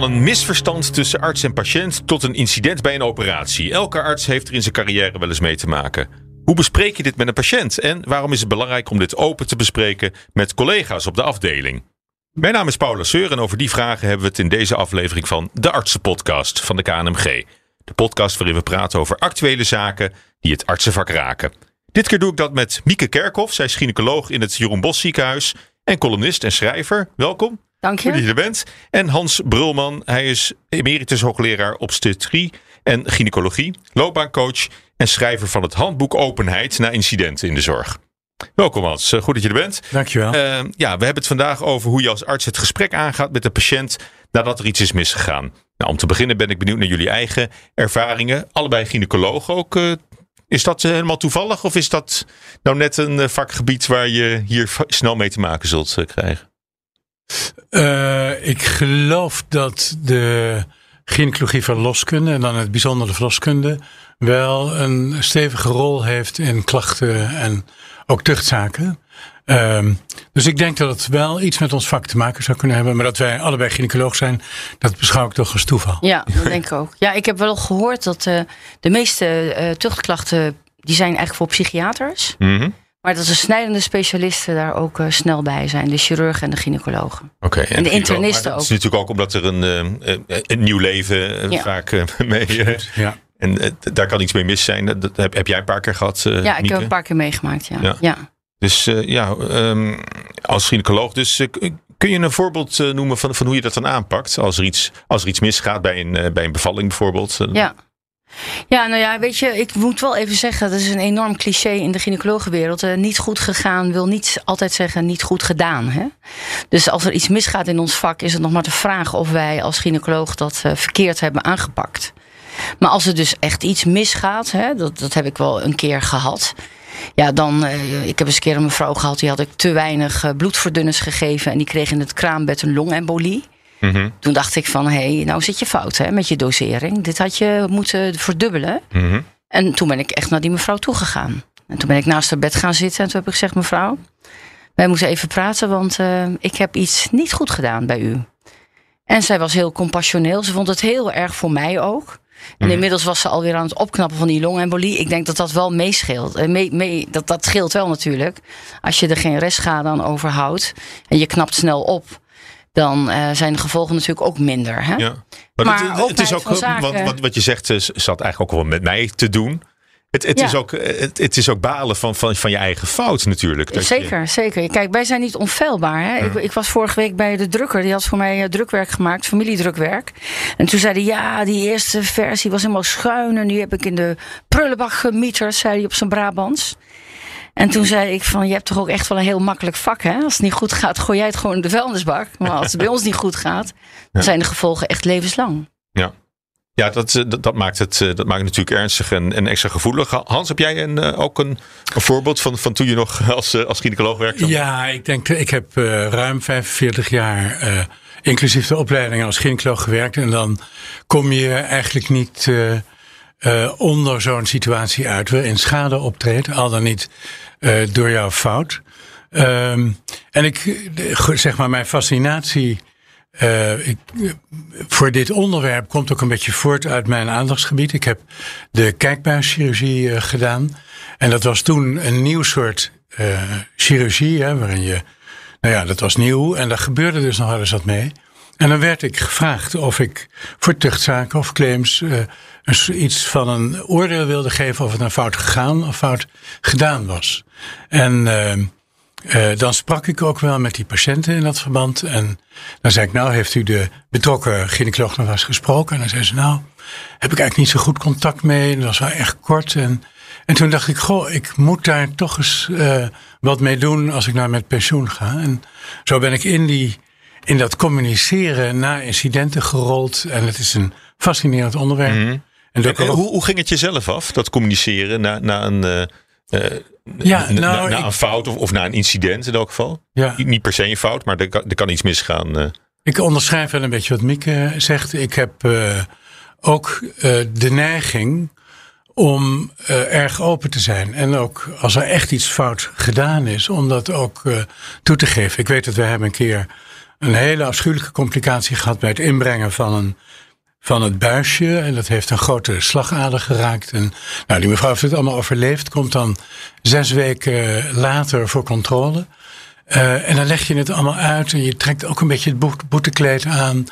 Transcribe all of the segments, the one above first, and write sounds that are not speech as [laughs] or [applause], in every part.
Van een misverstand tussen arts en patiënt tot een incident bij een operatie. Elke arts heeft er in zijn carrière wel eens mee te maken. Hoe bespreek je dit met een patiënt en waarom is het belangrijk om dit open te bespreken met collega's op de afdeling? Mijn naam is Paula Seur en over die vragen hebben we het in deze aflevering van de Artsenpodcast van de KNMG. De podcast waarin we praten over actuele zaken die het artsenvak raken. Dit keer doe ik dat met Mieke Kerkhoff. Zij is gynaecoloog in het Jeroen Bos ziekenhuis en columnist en schrijver. Welkom. Dank je. Goed dat je er bent. En Hans Brulman, hij is emeritus hoogleraar obstetrie en gynaecologie, loopbaancoach en schrijver van het handboek Openheid na incidenten in de zorg. Welkom Hans, Eh, goed dat je er bent. Dankjewel. Eh, ja, we hebben het vandaag over hoe je als arts het gesprek aangaat met de patiënt nadat er iets is misgegaan. Nou, om te beginnen ben ik benieuwd naar jullie eigen ervaringen. Allebei gynaecoloog ook. eh, is dat helemaal toevallig of is dat nou net een vakgebied waar je hier snel mee te maken zult krijgen? Eh, ik geloof dat de gynaecologie van loskunde en dan het bijzonder de verloskunde wel een stevige rol heeft in klachten en ook tuchtzaken. Ehm, dus ik denk dat het wel iets met ons vak te maken zou kunnen hebben. Maar dat wij allebei gynaecoloog zijn, dat beschouw ik toch als toeval. Ja, dat denk ik ook. Ja, ik heb wel gehoord dat eh, de meeste eh, tuchtklachten die zijn eigenlijk voor psychiaters. Mhm. Maar dat de snijdende specialisten daar ook eh, snel bij zijn. De chirurgen en de gynaecologen. Oké. En de internisten maar Dat is ook. natuurlijk ook omdat er een, eh, eh, een nieuw leven Ja. vaak eh, [laughs] mee. eh, Ja. en daar kan iets mee mis zijn. Dat, heb, heb jij een paar keer gehad. eh, Ja, ik Mieke? heb een paar keer meegemaakt. Ja. Ja. Ja. Dus eh, ja, ehm, als gynaecoloog. Dus kun je een voorbeeld eh, noemen van, van hoe je dat dan aanpakt? Als er iets, als er iets misgaat bij een, bij een bevalling bijvoorbeeld. Ja. Ja, nou ja, weet je, ik moet wel even zeggen, dat is een enorm cliché in de gynaecologenwereld. Eh, niet goed gegaan wil niet altijd zeggen niet goed gedaan. Hè? Dus als er iets misgaat in ons vak, is het nog maar de vraag of wij als gynaecoloog dat eh, verkeerd hebben aangepakt. Maar als er dus echt iets misgaat, hè, dat, dat heb ik wel een keer gehad. Ja, dan, eh, ik heb eens een keer een mevrouw gehad, die had ik te weinig bloedverdunners gegeven. En die kreeg in het kraambed een longembolie. Mhm, Toen dacht ik van, hé, hey, nou zit je fout hè, met je dosering. Dit had je moeten verdubbelen. mhm. En toen ben ik echt naar die mevrouw toegegaan. En toen ben ik naast haar bed gaan zitten. En toen heb ik gezegd, mevrouw, wij moeten even praten. Want eh, ik heb iets niet goed gedaan bij u. En zij was heel compassioneel. Ze vond het heel erg voor mij ook. En Mhm. inmiddels was ze alweer aan het opknappen van die longembolie. Ik denk dat dat wel meescheelt. Eh, mee, mee, dat, dat scheelt wel natuurlijk. Als je er geen restschade aan overhoudt. En je knapt snel op. Dan eh, zijn de gevolgen natuurlijk ook minder. Hè? Ja. Maar, Maar het, het is ook, wat, wat, wat je zegt, zat eigenlijk ook wel met mij te doen. Het, het, Ja. is, ook, het, het is ook balen van, van, van je eigen fout natuurlijk. Dat je- Zeker, zeker. Kijk, wij zijn niet onfeilbaar. Hè? Ik, ik was vorige week bij de drukker. Die had voor mij eh, drukwerk gemaakt, familiedrukwerk. En toen zei hij, ja, die eerste versie was helemaal schuin. En nu heb ik in de prullenbak gemieterd, zei hij op zijn Brabants. En toen zei ik van, je hebt toch ook echt wel een heel makkelijk vak, hè? Als het niet goed gaat, gooi jij het gewoon in de vuilnisbak. Maar als het bij ons niet goed gaat, dan zijn de gevolgen echt levenslang. Ja, ja dat, eh, dat, dat maakt het, eh, dat maakt het natuurlijk ernstig en, en extra gevoelig. Hans, heb jij een, eh, ook een, een voorbeeld van, van toen je nog [laughs] als, als gynaecoloog werkte? Ja, ik denk, ik heb eh, ruim 45 jaar, eh, inclusief de opleiding als gynaecoloog gewerkt. En dan kom je eigenlijk niet eh, eh, onder zo'n situatie uit waarin schade optreedt, al dan niet door jouw fout. Ehm, en ik, eh, zeg maar, mijn fascinatie eh, ik, eh, voor dit onderwerp komt ook een beetje voort uit mijn aandachtsgebied. Ik heb de kijkbuischirurgie eh, gedaan. En dat was toen een nieuw soort eh, chirurgie, hè, waarin je, nou ja, dat was nieuw en daar gebeurde dus nog wel eens wat mee. En dan werd ik gevraagd of ik voor tuchtzaken of claims eh, iets van een oordeel wilde geven of het nou fout gegaan of fout gedaan was. En eh, eh, dan sprak ik ook wel met die patiënten in dat verband. En dan zei ik, nou, heeft u de betrokken gynaecoloog nog eens gesproken? En dan zei ze, nou, heb ik eigenlijk niet zo goed contact mee. Dat was wel echt kort. En, en toen dacht ik, goh, ik moet daar toch eens wat mee doen als ik nou met pensioen ga. En zo ben ik in, die, in dat communiceren na incidenten gerold. En het is een fascinerend onderwerp. Mhm. En En, dat en hoe, hoe ging het jezelf af, dat communiceren na, na een... eh, eh, Ja, na, nou, na ik- een fout of, of na een incident in elk geval. ja. Niet- per se een fout, maar er kan, er kan iets misgaan. eh. Ik onderschrijf wel een beetje wat Mieke zegt. Ik heb ook de neiging om erg open te zijn. En ook als er echt iets fout gedaan is, om dat ook toe te geven. Ik weet dat wij hebben een keer een hele afschuwelijke complicatie gehad bij het inbrengen van een van het buisje. En dat heeft een grote slagader geraakt. En nou, die mevrouw heeft het allemaal overleefd. Komt dan zes weken later voor controle. Uh, en dan leg je het allemaal uit. En je trekt ook een beetje het boetekleed aan.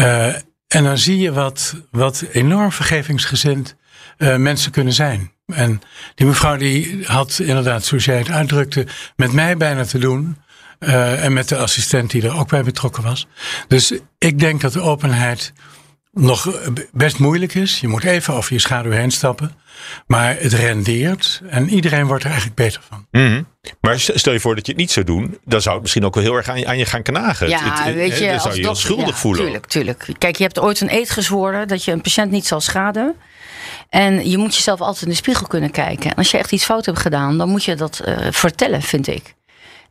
Uh, en dan zie je wat, wat enorm vergevingsgezind uh, mensen kunnen zijn. En die mevrouw die had inderdaad, zoals jij het uitdrukte, met mij bijna te doen. Uh, en met de assistent die er ook bij betrokken was. Dus ik denk dat de openheid nog best moeilijk is. Je moet even over je schaduw heen stappen. Maar het rendeert en iedereen wordt er eigenlijk beter van. Mm Maar stel je voor dat je het niet zou doen, dan zou het misschien ook wel heel erg aan je, aan je gaan knagen. Ja, het, weet je, dan zou je je schuldig ja, voelen. Tuurlijk, tuurlijk. Kijk, je hebt ooit een eed gezworen dat je een patiënt niet zal schaden. En je moet jezelf altijd in de spiegel kunnen kijken. En als je echt iets fout hebt gedaan, dan moet je dat uh, vertellen, vind ik.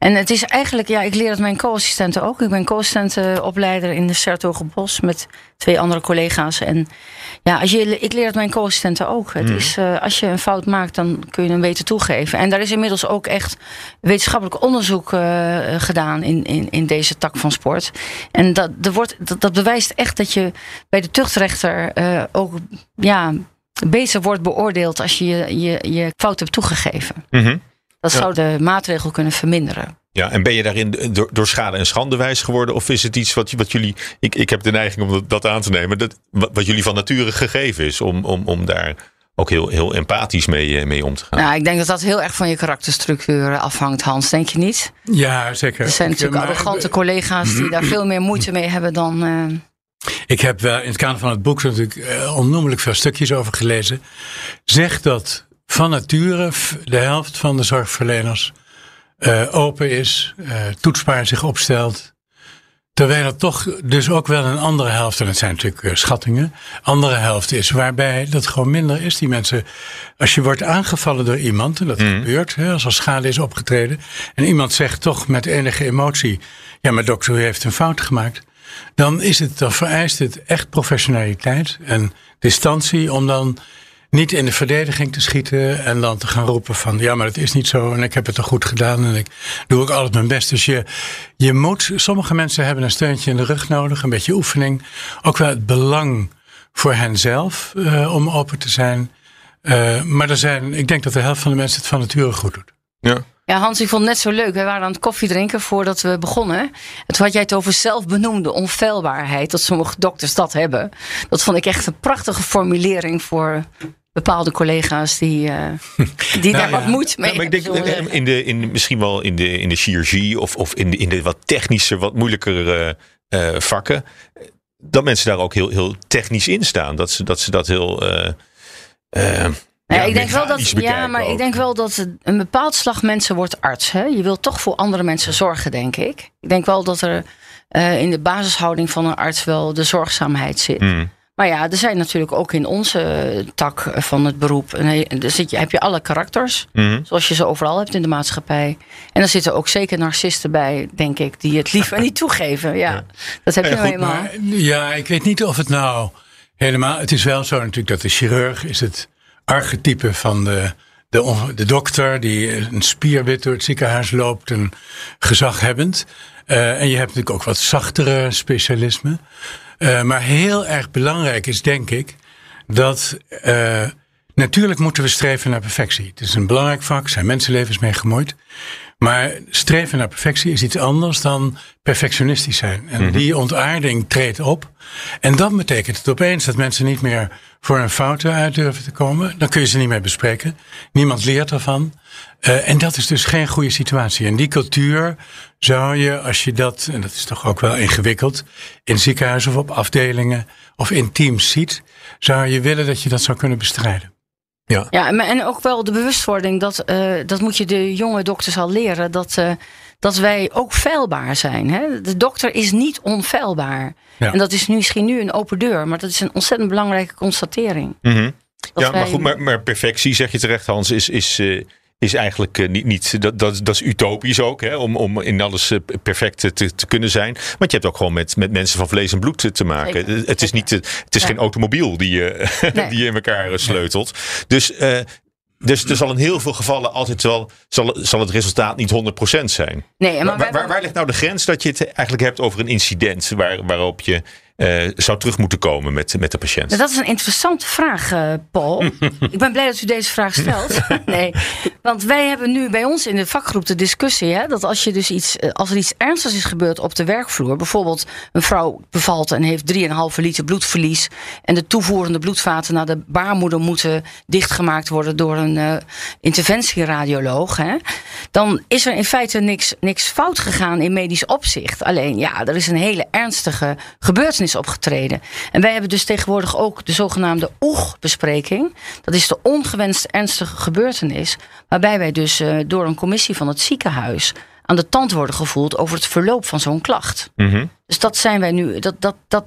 En het is eigenlijk, ja, ik leer het mijn co-assistenten ook. Ik ben co-assistentenopleider in de Sertogenbos met twee andere collega's. En ja, als je, ik leer het mijn co-assistenten ook. Het Mhm. is, uh, als je een fout maakt, dan kun je hem beter toegeven. En daar is inmiddels ook echt wetenschappelijk onderzoek uh, gedaan in, in, in deze tak van sport. En dat, er wordt, dat, dat bewijst echt dat je bij de tuchtrechter uh, ook ja, beter wordt beoordeeld als je je, je, je fout hebt toegegeven. Mhm. Dat Ja. zou de maatregel kunnen verminderen. Ja, en ben je daarin door, door schade en schande wijs geworden? Of is het iets wat, wat jullie. Ik, ik heb de neiging om dat, dat aan te nemen. Dat, wat, wat jullie van nature gegeven is. Om, om, om daar ook heel, heel empathisch mee, eh, mee om te gaan. Nou, ik denk dat dat heel erg van je karakterstructuur afhangt, Hans. Denk je niet? Ja, zeker. Er zijn Ik, natuurlijk maar- arrogante collega's die daar veel meer moeite mee hebben dan. eh, Ik heb wel in het kader van het boek natuurlijk eh, onnoemelijk veel stukjes over gelezen. Zegt dat van nature de helft van de zorgverleners eh, open is, eh, toetsbaar zich opstelt. Terwijl er toch dus ook wel een andere helft, en het zijn natuurlijk eh, schattingen, andere helft is waarbij dat gewoon minder is. Die mensen, als je wordt aangevallen door iemand, en dat gebeurt, hè, als er schade is opgetreden, en iemand zegt toch met enige emotie, ja maar dokter, u heeft een fout gemaakt. Dan, is het, dan vereist het echt professionaliteit en distantie om dan niet in de verdediging te schieten en dan te gaan roepen van ja, maar het is niet zo en ik heb het toch goed gedaan en ik doe ook altijd mijn best. Dus je, je moet, sommige mensen hebben een steuntje in de rug nodig, een beetje oefening. Ook wel het belang voor henzelf eh, om open te zijn. Eh, maar er zijn, ik denk dat de helft van de mensen het van nature goed doet. Ja. Ja, Hans, ik vond het net zo leuk. We waren aan het koffie drinken voordat we begonnen. En toen had jij het over zelfbenoemde onfeilbaarheid. Dat sommige dokters dat hebben. Dat vond ik echt een prachtige formulering voor bepaalde collega's die, uh, die daar ja. wat moed mee maar ik denk zullen eh, in de, in, misschien wel in de, in de chirurgie of, of in, de, in de wat technische, wat moeilijkere eh, vakken. Dat mensen daar ook heel, heel technisch in staan. Dat ze dat, ze dat heel. eh, eh, Ja, ik denk wel dat, ja, maar ook. ik denk wel dat een bepaald slag mensen wordt arts. Hè? Je wilt toch voor andere mensen zorgen, denk ik. Ik denk wel dat er uh, in de basishouding van een arts wel de zorgzaamheid zit. Mm. Maar ja, er zijn natuurlijk ook in onze tak van het beroep. Er zit je, heb je alle karakters, Mm. zoals je ze overal hebt in de maatschappij. En er zitten ook zeker narcisten bij, denk ik, die het liever niet toegeven. Ja, ja. dat heb je nou eenmaal. Maar, ja, ik weet niet of het nou helemaal. Het is wel zo natuurlijk dat de chirurg is het archetype van de, de, de dokter die een spierwit door het ziekenhuis loopt en gezaghebbend. Uh, en je hebt natuurlijk ook wat zachtere specialismen. Uh, maar heel erg belangrijk is, denk ik, dat uh, natuurlijk moeten we streven naar perfectie. Het is een belangrijk vak, zijn mensenlevens mee gemoeid. Maar streven naar perfectie is iets anders dan perfectionistisch zijn. En mm-hmm. die ontaarding treedt op. En dan betekent het opeens dat mensen niet meer voor een fouten uit durven te komen. Dan kun je ze niet meer bespreken. Niemand leert ervan. Uh, en dat is dus geen goede situatie. En die cultuur zou je, als je dat, en dat is toch ook wel ingewikkeld, in ziekenhuizen of op afdelingen of in teams ziet, zou je willen dat je dat zou kunnen bestrijden. Ja, ja en ook wel de bewustwording, dat, uh, dat moet je de jonge dokters al leren, dat, uh, dat wij ook feilbaar zijn. Hè? De dokter is niet onfeilbaar. Ja. En dat is nu misschien nu een open deur, maar dat is een ontzettend belangrijke constatering. Mm-hmm. Ja, wij... maar goed, maar, maar, perfectie, zeg je terecht, Hans, is. is uh, is eigenlijk uh, niet, niet dat, dat, dat is utopisch ook, hè, om, om in alles uh, perfect te, te kunnen zijn. Want je hebt ook gewoon met, met mensen van vlees en bloed te, te maken. Zeker. Het is, niet, het is ja. geen automobiel die je, [laughs] nee. die je in elkaar sleutelt. Dus uh, Dus er zal in heel veel gevallen altijd wel, zal, zal het resultaat niet 100% zijn. Nee, maar waar, waar ligt nou de grens dat je het eigenlijk hebt over een incident waar, waarop je eh, zou terug moeten komen met, met de patiënt? Nou, dat is een interessante vraag, eh, Paul. [laughs] ik ben blij dat u deze vraag stelt. [laughs] nee, want wij hebben nu bij ons in de vakgroep de discussie hè, dat als, je dus iets, eh, als er iets ernstigs is gebeurd op de werkvloer, bijvoorbeeld een vrouw bevalt en heeft 3,5 liter bloedverlies en de toevoerende bloedvaten naar de baarmoeder moeten dichtgemaakt worden door een eh, interventieradioloog, hè, dan is er in feite niks, niks fout gegaan in medisch opzicht. Alleen ja, er is een hele ernstige gebeurtenis opgetreden. En wij hebben dus tegenwoordig ook de zogenaamde OEG-bespreking. Dat is de ongewenst ernstige gebeurtenis. Waarbij wij dus eh, door een commissie van het ziekenhuis aan de tand worden gevoeld over het verloop van zo'n klacht. Mhm. Dus dat zijn wij nu. Dat, dat, dat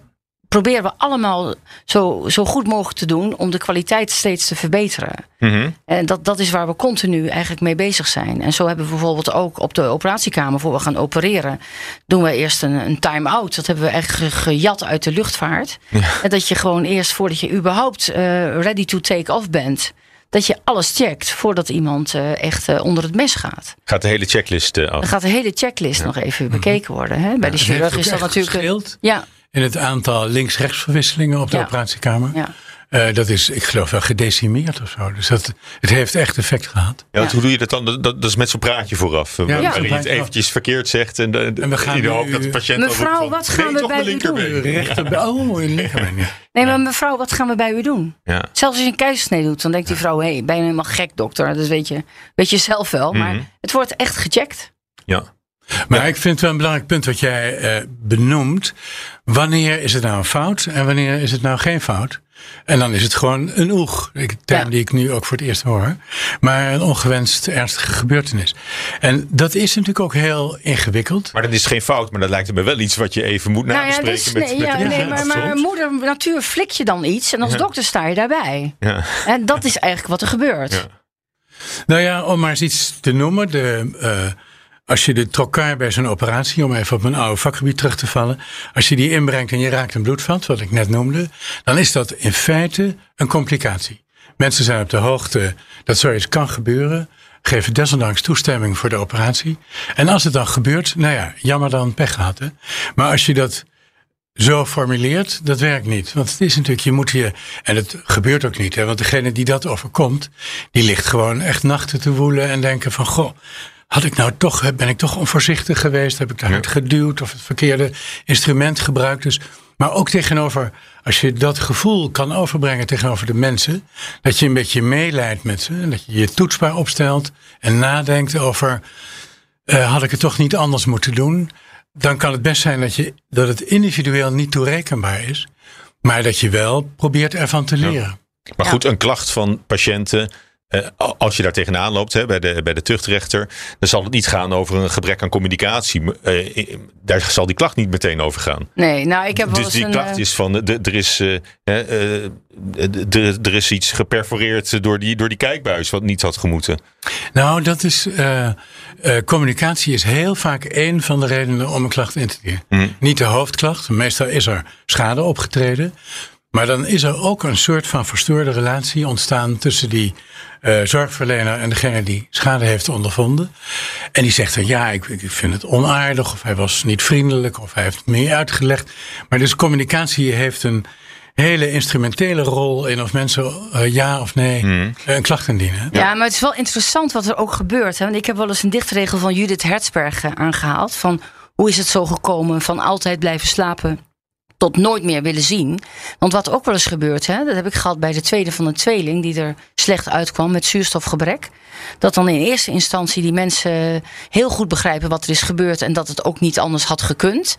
proberen we allemaal zo, zo goed mogelijk te doen om de kwaliteit steeds te verbeteren. Mhm. En dat, dat is waar we continu eigenlijk mee bezig zijn. En zo hebben we bijvoorbeeld ook op de operatiekamer, voor we gaan opereren, doen we eerst een, een time-out. Dat hebben we echt ge- gejat uit de luchtvaart. En dat je gewoon eerst, voordat je überhaupt eh, ready to take off bent, dat je alles checkt voordat iemand eh, echt eh, onder het mes gaat. Gaat de hele checklist eh, af. Dan gaat de hele checklist nog even bekeken worden. Hè? Bij de chirurg is dat natuurlijk. Ja, in het aantal links-rechts verwisselingen op de Ja. operatiekamer. ja. Eh, dat is, ik geloof wel, gedecimeerd of zo. Dus dat, het heeft echt effect gehad. Ja, hoe doe je dat dan? Dat, dat is met zo'n praatje vooraf. Ja, je het eventjes verkeerd zegt. En, de, En we gaan in de nu- hoop dat de patiënt Mevrouw, van, wat gaan we bij u doen? linkerbeen. Rechter, oh, een linkerbeen. ja. Nee, maar mevrouw, wat gaan we bij u doen? Ja. Zelfs als je een keizersnee doet, dan denkt die vrouw: hé, hey, ben je helemaal gek, dokter? Dat weet je, weet je zelf wel. Maar Mhm. het wordt echt gecheckt. ja. Maar ik vind het wel een belangrijk punt wat jij eh, benoemt. Wanneer is het nou een fout en wanneer is het nou geen fout? En dan is het gewoon een oeg. Een term Ja. die ik nu ook voor het eerst hoor. Maar een ongewenst ernstige gebeurtenis. En dat is natuurlijk ook heel ingewikkeld. Maar dat is geen fout, maar dat lijkt me wel iets wat je even moet Nou ja, nabespreken dus, met, nee, met ja, de nee, maar, moeder natuur flik je dan iets en als Ja. dokter sta je daarbij. Ja. En dat is eigenlijk wat er gebeurt. Ja. Nou ja, om maar eens iets te noemen. De, eh, als je de trokkaar bij zo'n operatie, om even op mijn oude vakgebied terug te vallen. Als je die inbrengt en je raakt een bloedvat, wat ik net noemde. Dan is dat in feite een complicatie. Mensen zijn op de hoogte dat zoiets kan gebeuren. Geven desondanks toestemming voor de operatie. En als het dan gebeurt, nou ja, jammer dan pech gehad. Hè? Maar als je dat zo formuleert, dat werkt niet. Want het is natuurlijk, je moet je, en het gebeurt ook niet, hè, want degene die dat overkomt, die ligt gewoon echt nachten te woelen en denken van, goh, had ik nou toch, ben ik toch onvoorzichtig geweest? Heb ik daar het geduwd of het verkeerde instrument gebruikt? Dus, maar ook tegenover, als je dat gevoel kan overbrengen tegenover de mensen, dat je een beetje meeleidt met ze, en dat je je toetsbaar opstelt en nadenkt over, eh, had ik het toch niet anders moeten doen? Dan kan het best zijn dat, je, dat het individueel niet toerekenbaar is. Maar dat je wel probeert ervan te leren. Maar goed, een klacht van patiënten. Eh, als je daar tegenaan loopt hè, bij, de, bij de tuchtrechter, dan zal het niet gaan over een gebrek aan communicatie. Eh, daar zal die klacht niet meteen over gaan. Nee, nou, ik heb wel Dus eens die een, klacht eh, is van, de, er, is, er, is iets geperforeerd door die, door die kijkbuis wat niet had gemoeten. Nou, dat is. eh, eh, communicatie is heel vaak één van de redenen om een klacht in te dienen. Hmm. Niet de hoofdklacht. Meestal is er schade opgetreden. Maar dan is er ook een soort van verstoorde relatie ontstaan tussen die eh, zorgverlener en degene die schade heeft ondervonden. En die zegt dan ja, ik, ik vind het onaardig, of hij was niet vriendelijk, of hij heeft het meer uitgelegd. Maar dus communicatie heeft een hele instrumentele rol in of mensen eh, ja of nee eh, een klacht indienen. Ja, maar het is wel interessant wat er ook gebeurt. Hè? Want ik heb wel eens een dichtregel van Judith Hertzberg eh, aangehaald. Van hoe is het zo gekomen van altijd blijven slapen tot nooit meer willen zien. Want wat ook wel eens gebeurt, hè, dat heb ik gehad bij de tweede van een tweeling... die er slecht uitkwam met zuurstofgebrek. Dat dan in eerste instantie die mensen heel goed begrijpen wat er is gebeurd... en dat het ook niet anders had gekund.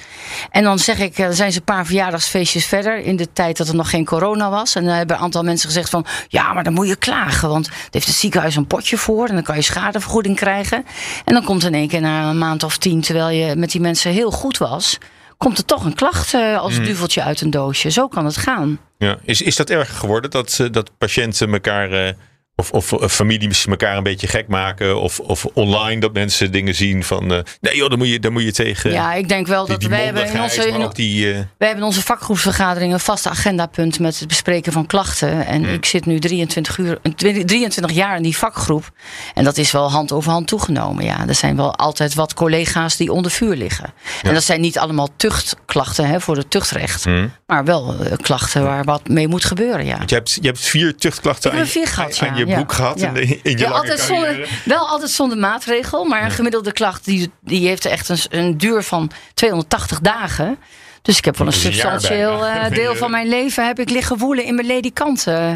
En dan zeg ik, eh, zijn ze een paar verjaardagsfeestjes verder... in de tijd dat er nog geen corona was. En dan hebben een aantal mensen gezegd van... ja, maar dan moet je klagen, want daar heeft het ziekenhuis een potje voor... en dan kan je schadevergoeding krijgen. En dan komt in één keer na een maand of tien... terwijl je met die mensen heel goed was... komt er toch een klacht eh, als duveltje uit een doosje. Zo kan het gaan. Ja. Is, is dat erger geworden dat, eh, dat patiënten elkaar Of, of eh, families elkaar een beetje gek maken. Of, of online dat mensen dingen zien van. eh, nee joh, dan moet je, dan moet je tegen. Ja, ik denk wel die, dat die wij hebben in onze, in, die. eh, wij hebben in onze vakgroepsvergadering een vaste agendapunt met het bespreken van klachten. En ik zit nu 23, uur, 23 jaar in die vakgroep. En dat is wel hand over hand toegenomen. Ja, er zijn wel altijd wat collega's die onder vuur liggen. En dat zijn niet allemaal tuchtklachten hè, voor het tuchtrecht. Maar wel klachten waar wat mee moet gebeuren. Ja. want je, hebt, je hebt vier tuchtklachten aan, heb er vier gehad, aan ja. je Boek gehad Ja. in, de- in je Ja, lange altijd zonder, wel altijd zonder maatregel. Maar een gemiddelde klacht die, die heeft echt een, een duur van 280 dagen. Dus ik heb wel een substantieel bijna. eh, deel van mijn leven heb ik liggen woelen in mijn ledikant, eh,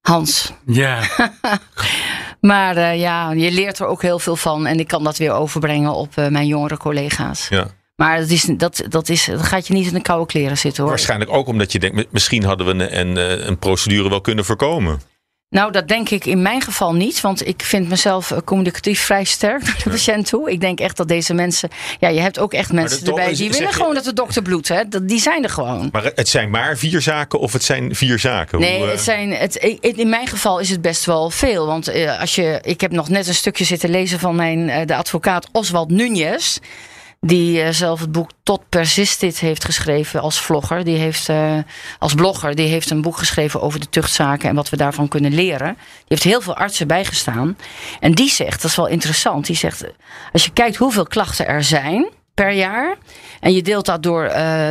Hans. Ja, [laughs] Maar eh, ja, je leert er ook heel veel van. En ik kan dat weer overbrengen op eh, mijn jongere collega's. Ja. Maar dat, is, dat, dat, is, dat gaat je niet in de koude kleren zitten hoor. Waarschijnlijk ook omdat je denkt, mi- misschien hadden we een, een, eh, een procedure wel kunnen voorkomen. Nou, dat denk ik in mijn geval niet. Want ik vind mezelf eh, communicatief vrij sterk [laughs] naar de patiënt toe. Ik denk echt dat deze mensen. Ja, je hebt ook echt mensen erbij die willen je- gewoon dat de dokter bloedt. Hè? Dat- Die zijn er gewoon. Maar het zijn maar vier zaken of het zijn vier zaken? Nee, Hoe, eh, het zijn, het, in mijn geval is het best wel veel. Want eh, als je, ik heb nog net een stukje zitten lezen van mijn, eh, de advocaat Oswald Nunez. Die eh, zelf het boek Tot Persistit heeft geschreven als vlogger. Die heeft eh, als blogger. Die heeft een boek geschreven over de tuchtzaken en wat we daarvan kunnen leren. Die heeft heel veel artsen bijgestaan. En die zegt, dat is wel interessant. Die zegt, als je kijkt hoeveel klachten er zijn per jaar. En je deelt dat door eh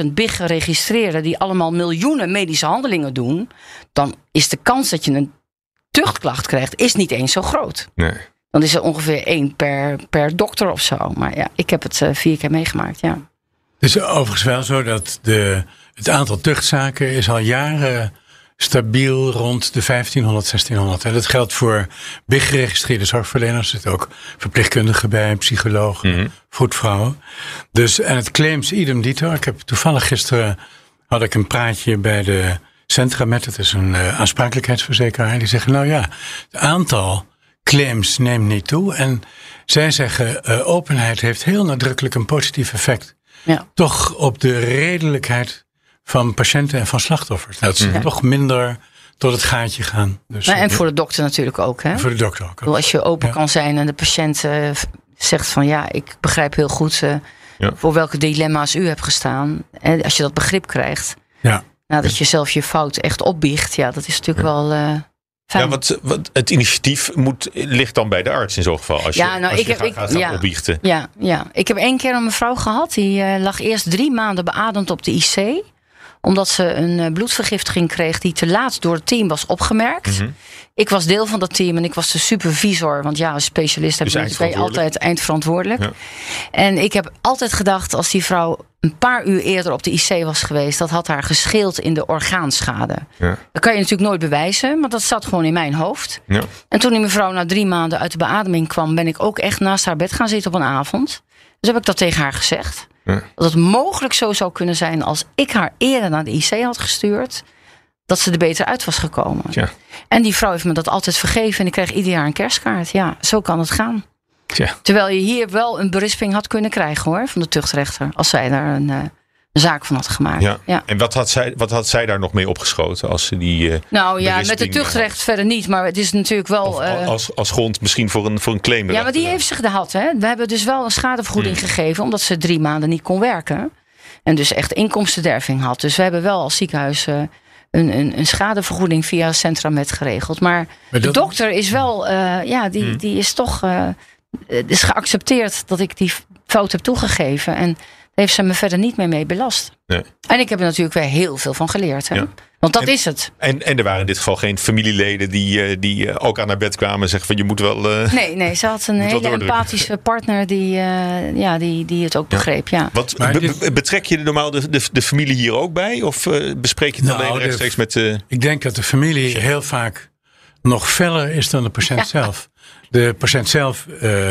375.000 big geregistreerden die allemaal miljoenen medische handelingen doen. Dan is de kans dat je een tuchtklacht krijgt, is niet eens zo groot. nee. Dan is er ongeveer één per, per dokter of zo. Maar ja, ik heb het eh, vier keer meegemaakt, ja. Het is overigens wel zo dat de, het aantal tuchtzaken is al jaren stabiel rond de 1500, 1600. En dat geldt voor big geregistreerde zorgverleners. Er zitten ook verpleegkundigen bij, psychologen, voetvrouwen. Dus, en het claims idem dito. Ik heb toevallig gisteren had ik een praatje bij de Centra met, het is een eh, aansprakelijkheidsverzekeraar. Die zeggen, nou ja, het aantal claims neemt niet toe. En zij zeggen, eh, openheid heeft heel nadrukkelijk een positief effect ja. toch op de redelijkheid van patiënten en van slachtoffers. Dat ze toch minder tot het gaatje gaan. Dus Nou, en eh, voor de dokter natuurlijk ook. Hè? voor de dokter ook. Als je open Ja. kan zijn en de patiënt eh, zegt van ja, ik begrijp heel goed Ja. voor welke dilemma's u hebt gestaan. En als je dat begrip krijgt, Ja. nadat je zelf je fout echt opbiecht, ja, dat is natuurlijk wel eh fijn. Ja, wat, wat, het initiatief moet, ligt dan bij de arts in zo'n geval. Als je, Ja, nou, als ik je heb- gaat, ik- gaat gaan ja. opbiechten. Ja, ja, ik heb één keer een mevrouw gehad. Die eh, lag eerst drie maanden beademd op de IC. Omdat ze een eh, bloedvergiftiging kreeg die te laat door het team was opgemerkt. Mhm. Ik was deel van dat team en ik was de supervisor. Want ja, als specialist heb Dus je ben je eindverantwoordelijk. altijd eindverantwoordelijk. Ja. En ik heb altijd gedacht, als die vrouw een paar uur eerder op de IC was geweest, dat had haar gescheeld in de orgaanschade. Ja. Dat kan je natuurlijk nooit bewijzen, maar dat zat gewoon in mijn hoofd. Ja. En toen die mevrouw na drie maanden uit de beademing kwam, ben ik ook echt naast haar bed gaan zitten op een avond. Dus heb ik dat tegen haar gezegd. Ja. Dat het mogelijk zo zou kunnen zijn als ik haar eerder naar de IC had gestuurd, dat ze er beter uit was gekomen. En die vrouw heeft me dat altijd vergeven en ik kreeg ieder jaar een kerstkaart. Ja, zo kan het gaan. Terwijl je hier wel een berisping had kunnen krijgen hoor, van de tuchtrechter. Als zij daar een, eh, een zaak van had gemaakt. Ja. Ja. En wat had, zij, wat had zij daar nog mee opgeschoten als ze die. eh, Nou ja, met de berisping, tuchtrecht verder niet. Maar het is natuurlijk wel. of eh, als, als grond misschien voor een, voor een claim. ja, maar die heeft zich gehad. Hè? We hebben dus wel een schadevergoeding gegeven. Omdat ze drie maanden niet kon werken. En dus echt inkomstenderving had. Dus we hebben wel als ziekenhuis eh, een, een, een schadevergoeding via Met geregeld. Maar, Maar de dokter is wel. eh, ja, die, die is toch. het is geaccepteerd dat ik die fout heb toegegeven. En heeft ze me verder niet meer mee belast. Nee. En ik heb er natuurlijk weer heel veel van geleerd. Hè? Ja. Want dat En- is het. En, en er waren in dit geval geen familieleden die, eh, die eh, ook aan haar bed kwamen en zeggen van je moet wel. eh, Nee, nee, ze had een [laughs] hele empathische partner die, eh, ja, die, die het ook begreep. Ja. Wat, be- betrek je normaal de, de, de familie hier ook bij? Of bespreek je het Nou, alleen de- rechtstreeks met de. Ik denk dat de familie heel vaak nog feller is dan de patiënt zelf. De patiënt zelf eh,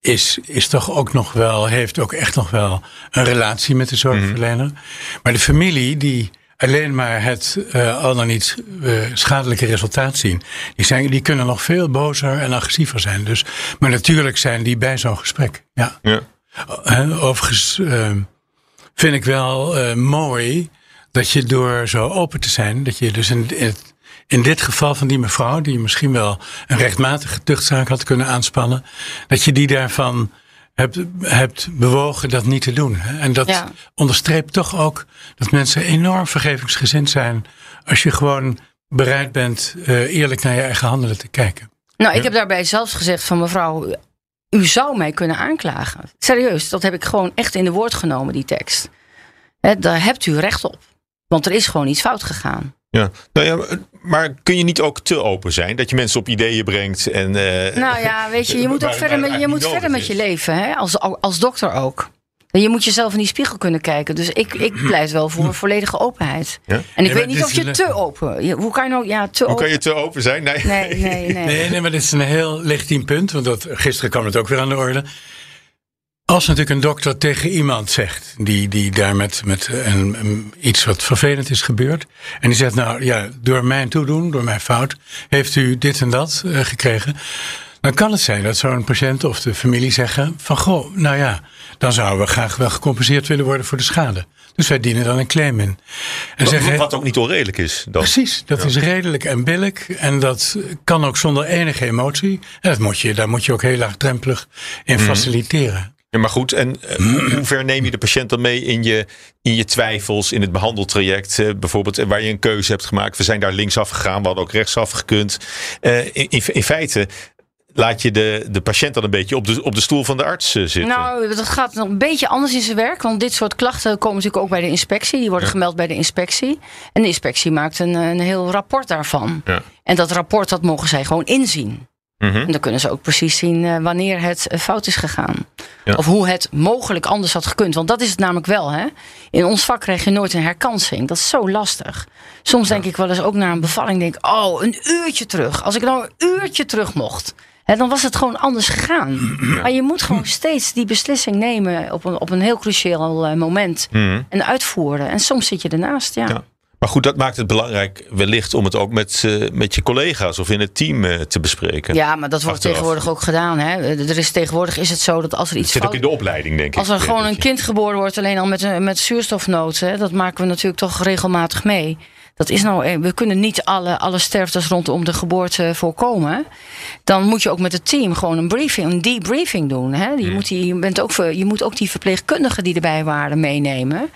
is, is toch ook nog wel, heeft ook echt nog wel een relatie met de zorgverlener. Maar de familie die alleen maar het eh, al dan niet eh, schadelijke resultaat zien, die, zijn, die kunnen nog veel bozer en agressiever zijn. Dus, maar natuurlijk zijn die bij zo'n gesprek. Ja. Ja. Hè, Overigens eh, vind ik wel eh, mooi dat je door zo open te zijn, dat je dus in, in het, in dit geval van die mevrouw, die misschien wel een rechtmatige tuchtzaak had kunnen aanspannen, dat je die daarvan hebt, hebt bewogen dat niet te doen. En dat Ja. onderstreept toch ook dat mensen enorm vergevingsgezind zijn als je gewoon bereid bent eh, eerlijk naar je eigen handelen te kijken. Nou, ik heb daarbij zelfs gezegd van mevrouw, u zou mij kunnen aanklagen. Serieus, dat heb ik gewoon echt in de woord genomen, die tekst. Daar hebt u recht op. Want er is gewoon iets fout gegaan. Ja. Nou ja, maar kun je niet ook te open zijn? Dat je mensen op ideeën brengt en... eh, Nou ja, weet je, je [laughs] moet ook verder met, je moet verder met je leven, hè? Als, als dokter ook. En je moet jezelf in die spiegel kunnen kijken. Dus ik, ik pleit wel voor volledige openheid. [clears throat] Ja? En ik weet niet of je te open. Hoe kan je nou, ja, te Hoe open. kan je te open zijn? Nee. Nee, nee, nee. Nee, nee, maar dit is een heel legitiem punt. Want dat, gisteren kwam het ook weer aan de orde. Als natuurlijk een dokter tegen iemand zegt, die, die daar met, met een, een- iets wat vervelend is gebeurd. En die zegt, nou ja, door mijn toedoen, door mijn fout, heeft u dit en dat eh, gekregen. Dan kan het zijn dat zo'n patiënt of de familie zeggen van, goh, nou ja, dan zouden we graag wel gecompenseerd willen worden voor de schade. Dus wij dienen dan een claim in. En Wat, wat ook niet onredelijk is. Dan. Precies, dat is redelijk en billig. En dat kan ook zonder enige emotie. En dat moet je, daar moet je ook heel laagdrempelig in Mhm. faciliteren. Ja, maar goed, en eh, [clears throat] hoe ver neem je de patiënt dan mee in je, in je twijfels, in het behandeltraject? eh, bijvoorbeeld, eh, waar je een keuze hebt gemaakt. We zijn daar linksaf gegaan, we hadden ook rechtsaf gekund. Eh, in, in, in feite laat je de, de patiënt dan een beetje op de, op de stoel van de arts zitten. Nou, dat gaat nog een beetje anders in zijn werk. Want dit soort klachten komen natuurlijk ook bij de inspectie. Die worden Ja. gemeld bij de inspectie. En de inspectie maakt een, een heel rapport daarvan. Ja. En dat rapport, dat mogen zij gewoon inzien. Mhm. En dan kunnen ze ook precies zien eh, wanneer het fout is gegaan. Ja. Of hoe het mogelijk anders had gekund. Want dat is het namelijk wel. Hè? In ons vak krijg je nooit een herkansing. Dat is zo lastig. Soms denk ik wel eens ook na een bevalling. Denk, oh, een uurtje terug. Als ik nou een uurtje terug mocht. Hè, dan was het gewoon anders gegaan. Maar je moet gewoon steeds die beslissing nemen. Op een, op een heel cruciaal eh, moment. Mhm. En uitvoeren. En soms zit je ernaast. Ja. Maar goed, dat maakt het belangrijk wellicht om het ook met, eh, met je collega's of in het team eh, te bespreken. Ja, maar dat wordt Achteraf. tegenwoordig ook gedaan. Hè? Er is, tegenwoordig is het zo dat als er Het iets zit ook in de opleiding, denk ik. Als er eh, gewoon een kind geboren wordt, alleen al met, een- met zuurstofnood, hè, dat maken we natuurlijk toch regelmatig mee. Dat is nou, eh, we kunnen niet alle, alle sterftes rondom de geboorte voorkomen. Dan moet je ook met het team gewoon een briefing, een debriefing doen. Hè. Je, moet die, je, bent ook, je moet ook die verpleegkundigen die erbij waren meenemen.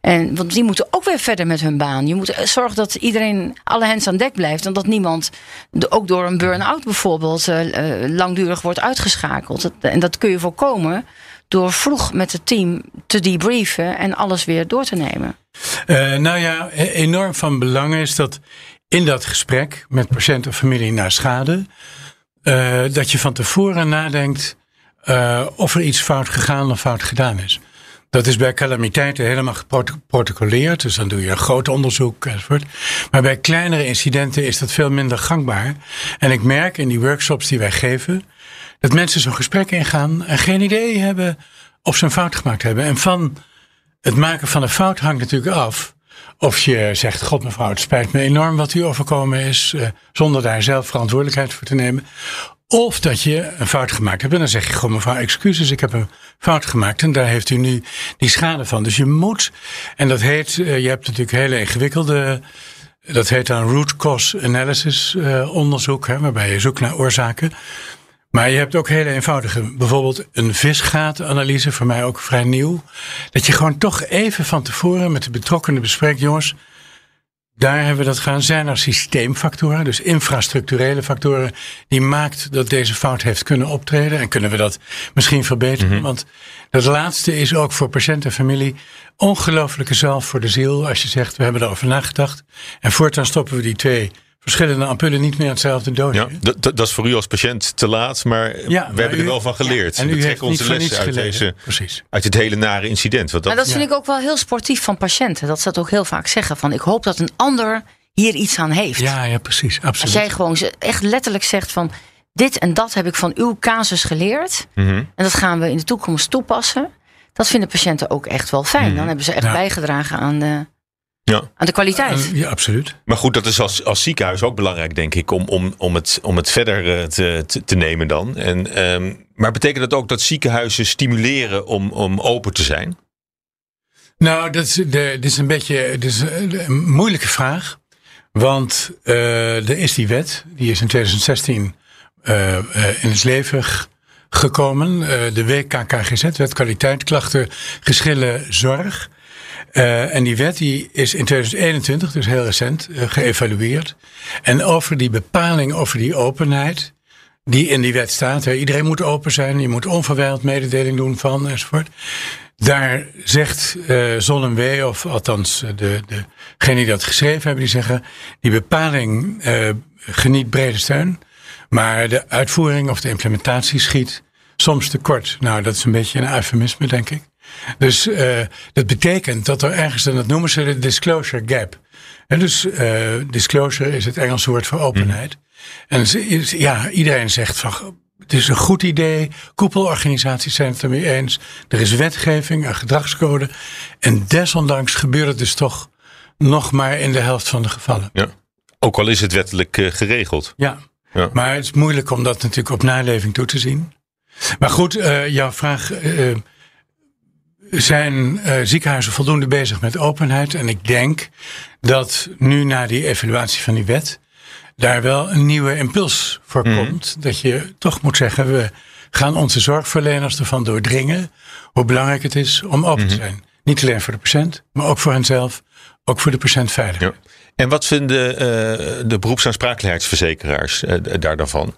En, want die moeten ook weer verder met hun baan. Je moet eh, zorgen dat iedereen, alle hens aan dek blijft. En dat niemand, ook door een burn-out bijvoorbeeld, eh, eh, langdurig wordt uitgeschakeld. En dat kun je voorkomen door vroeg met het team te debriefen en alles weer door te nemen. Nou ja, e- enorm van belang is dat in dat gesprek met patiënt of familie naar schade, dat je van tevoren nadenkt of er iets fout gegaan of fout gedaan is. Dat is bij calamiteiten helemaal geprotocoleerd, dus dan doe je een groot onderzoek enzovoort. Maar bij kleinere incidenten is dat veel minder gangbaar. En ik merk in die workshops die wij geven, dat mensen zo'n gesprek ingaan en geen idee hebben of ze een fout gemaakt hebben. En van het maken van een fout hangt natuurlijk af. Of je zegt, god mevrouw, het spijt me enorm wat u overkomen is. eh, zonder daar zelf verantwoordelijkheid voor te nemen. Of dat je een fout gemaakt hebt. En dan zeg je gewoon mevrouw, excuses, ik heb een fout gemaakt. En daar heeft u nu die schade van. Dus je moet, en dat heet, eh, je hebt natuurlijk hele ingewikkelde... Dat heet dan root cause analysis eh, onderzoek. Hè, waarbij je zoekt naar oorzaken. Maar je hebt ook hele eenvoudige, bijvoorbeeld een visgaatanalyse, voor mij ook vrij nieuw. Dat je gewoon toch even van tevoren met de betrokkenen bespreekt, jongens, daar hebben we dat gaan. Zijn er systeemfactoren, dus infrastructurele factoren, die maakt dat deze fout heeft kunnen optreden? En kunnen we dat misschien verbeteren? Want dat laatste is ook voor patiënt en familie ongelooflijke zelf voor de ziel. Als je zegt, we hebben erover nagedacht. En voortaan stoppen we die twee verschillende ampullen niet meer hetzelfde doosje. Ja, dat, dat dat is voor u als patiënt te laat, maar Ja, we maar hebben er u- wel van geleerd. En we u heeft trekken niet onze lessen uit, geleden. deze, Precies. uit het hele nare incident. Want dat, Maar dat vind Ja. ik ook wel heel sportief van patiënten. Dat ze dat ook heel vaak zeggen. Van ik hoop dat een ander hier iets aan heeft. Ja, ja, precies. Als Absoluut. jij gewoon ze- echt letterlijk zegt van dit en dat heb ik van uw casus geleerd. Mhm. En dat gaan we in de toekomst toepassen. Dat vinden patiënten ook echt wel fijn. Dan hebben ze echt Ja. bijgedragen aan de, Ja. aan de kwaliteit. Eh, ja, absoluut. Maar goed, dat is als, als ziekenhuis ook belangrijk, denk ik, om, om, om, het, om het verder eh, te, te, te nemen dan. En, ehm, maar betekent dat ook dat ziekenhuizen stimuleren om, om open te zijn? Nou, dat is, de, dit is een beetje dit is een moeilijke vraag. Want uh, er is die wet, die is in 2016 uh, uh, in het leven gekomen. de WKKGZ, Wet Kwaliteit, Klachten, Geschillen, Zorg. En die wet die is in 2021, dus heel recent, geëvalueerd. En over die bepaling over die openheid, die in die wet staat. Hè, iedereen moet open zijn, je moet onverwijld mededeling doen van enzovoort. Daar zegt uh, Zon of althans de, degene die dat geschreven hebben, die zeggen: die bepaling geniet brede steun, maar de uitvoering of de implementatie schiet soms tekort. Nou, dat is een beetje een eufemisme, denk ik. Dus uh, dat betekent dat er ergens, en dat noemen ze de disclosure gap. En dus disclosure is het Engelse woord voor openheid. En ja, iedereen zegt van het is een goed idee. Koepelorganisaties zijn het ermee eens. Er is wetgeving, een gedragscode. En desondanks gebeurt het dus toch nog maar in de helft van de gevallen. Ja. Ook al is het wettelijk uh, geregeld. Ja. ja. maar het is moeilijk om dat natuurlijk op naleving toe te zien. Maar goed, uh, jouw vraag. Uh, zijn ziekenhuizen voldoende bezig met openheid? En ik denk dat nu na die evaluatie van die wet daar wel een nieuwe impuls voor mhm. komt. Dat je toch moet zeggen, we gaan onze zorgverleners ervan doordringen hoe belangrijk het is om open te mhm. zijn. Niet alleen voor de patiënt, maar ook voor henzelf, ook voor de patiënt veilig. Ja. En wat vinden uh, de beroepsaansprakelijkheidsverzekeraars uh, daar dan van?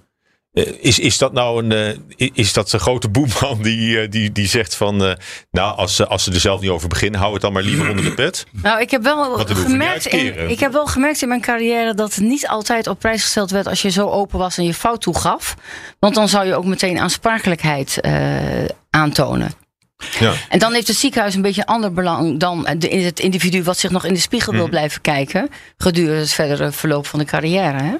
Eh, is, is dat nou een, uh, is dat een grote boeman die, uh, die, die zegt van, nou, als, ze als ze er zelf niet over beginnen, hou het dan maar liever onder de pet? Nou, ik heb wel gemerkt, in, ik heb wel gemerkt in mijn carrière dat het niet altijd op prijs gesteld werd als je zo open was en je fout toegaf. Want dan zou je ook meteen aansprakelijkheid aantonen. Ja. En dan heeft het ziekenhuis een beetje een ander belang dan de, het individu wat zich nog in de spiegel wil mhm. blijven kijken gedurende het verdere verloop van de carrière. Hè?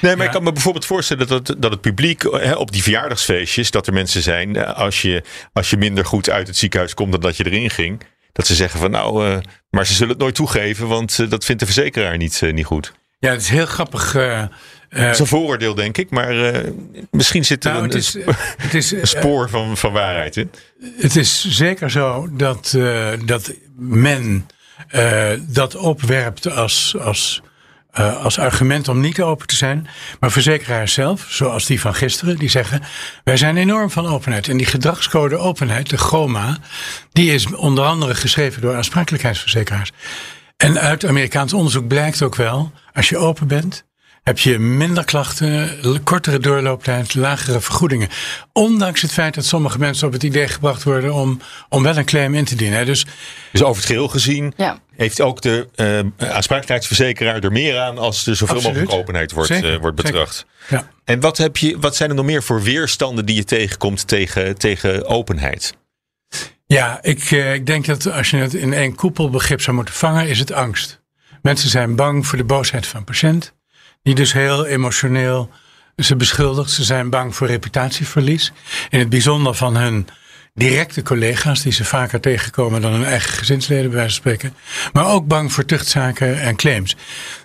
Nee, maar ik kan me bijvoorbeeld voorstellen dat het, dat het publiek hè, op die verjaardagsfeestjes, dat er mensen zijn, eh, als je, als je minder goed uit het ziekenhuis komt dan dat je erin ging, dat ze zeggen van nou, uh, maar ze zullen het nooit toegeven, want uh, dat vindt de verzekeraar niet, uh, niet goed. Ja, het is heel grappig. het is een vooroordeel, denk ik, maar misschien zit er nou, een, het is, het is, [laughs] een spoor van, van waarheid in. Het is zeker zo dat, dat men dat opwerpt als. als uh, als argument om niet open te zijn. Maar verzekeraars zelf, zoals die van gisteren, die zeggen: wij zijn enorm van openheid. En die gedragscode openheid, de GOMA, die is onder andere geschreven door aansprakelijkheidsverzekeraars. En uit Amerikaans onderzoek blijkt ook wel, als je open bent, heb je minder klachten, kortere doorlooptijd, lagere vergoedingen. Ondanks het feit dat sommige mensen op het idee gebracht worden om, om wel een claim in te dienen. Dus, dus over het geheel gezien ja. heeft ook de uh, aansprakelijkheidsverzekeraar er meer aan als er zoveel mogelijk openheid wordt, uh, wordt betracht. Ja. En wat, heb je, wat zijn er nog meer voor weerstanden die je tegenkomt tegen, tegen openheid? Ja, ik, uh, ik denk dat als je het in één koepelbegrip zou moeten vangen, is het angst. Mensen zijn bang voor de boosheid van een patiënt die dus heel emotioneel ze beschuldigt. Ze zijn bang voor reputatieverlies. In het bijzonder van hun directe collega's, die ze vaker tegenkomen dan hun eigen gezinsleden, bij wijze van spreken. Maar ook bang voor tuchtzaken en claims.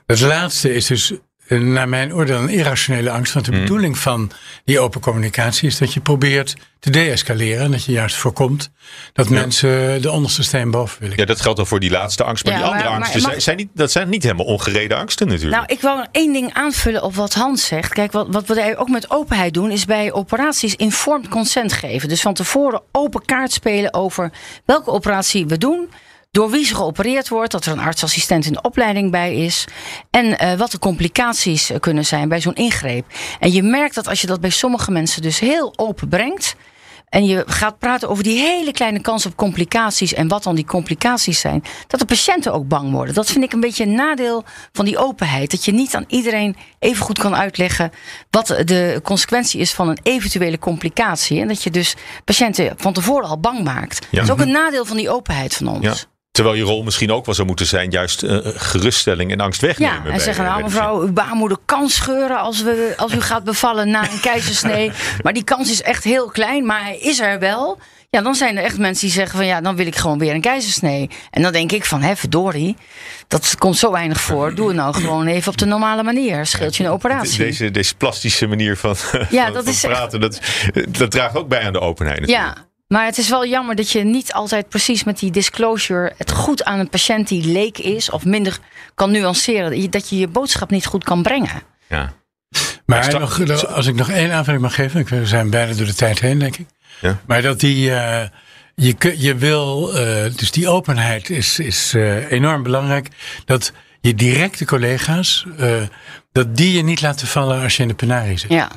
Het laatste is dus naar mijn oordeel een irrationele angst. Want de mm. bedoeling van die open communicatie is dat je probeert te deescaleren. En dat je juist voorkomt dat mensen de onderste steen boven willen. Ja, dat geldt dan voor die laatste angst. Maar die andere angsten, zijn, zijn, niet, dat zijn niet helemaal ongereden angsten natuurlijk. Nou, ik wil één ding aanvullen op wat Hans zegt. Kijk, wat, wat we ook met openheid doen, is bij operaties informed consent geven. Dus van tevoren open kaart spelen over welke operatie we doen door wie ze geopereerd wordt, dat er een artsassistent in de opleiding bij is en uh, wat de complicaties eh, kunnen zijn bij zo'n ingreep. En je merkt dat als je dat bij sommige mensen dus heel open brengt, en je gaat praten over die hele kleine kans op complicaties en wat dan die complicaties zijn, dat de patiënten ook bang worden. Dat vind ik een beetje een nadeel van die openheid. Dat je niet aan iedereen even goed kan uitleggen wat de consequentie is van een eventuele complicatie. En dat je dus patiënten van tevoren al bang maakt. Dat is ook een nadeel van die openheid van ons. Ja. Terwijl je rol misschien ook wel zou moeten zijn, juist uh, geruststelling en angst wegnemen. Ja, en zeggen nou mevrouw, uw baarmoeder kan scheuren als, we, als u gaat bevallen na een keizersnee. [laughs] maar die kans is echt heel klein, maar hij is er wel. Ja, dan zijn er echt mensen die zeggen van ja, dan wil ik gewoon weer een keizersnee. En dan denk ik van, hè, verdorie, dat komt zo weinig voor. Doe het nou gewoon even op de normale manier. Scheelt je een operatie. Deze, deze plastische manier van, ja, [laughs] van, dat is praten, dat, dat draagt ook bij aan de openheid natuurlijk. Ja, maar het is wel jammer dat je niet altijd precies met die disclosure goed aan een patiënt die leek is of minder kan nuanceren, dat je je boodschap niet goed kan brengen. Ja. Maar nog, als ik nog één aanvulling mag geven, we zijn bijna door de tijd heen, denk ik. Ja. Maar dat die, uh, je, je wil, uh, dus die openheid is, is uh, enorm belangrijk. Dat je directe collega's, dat die je niet laten vallen als je in de penarie zit. Ja.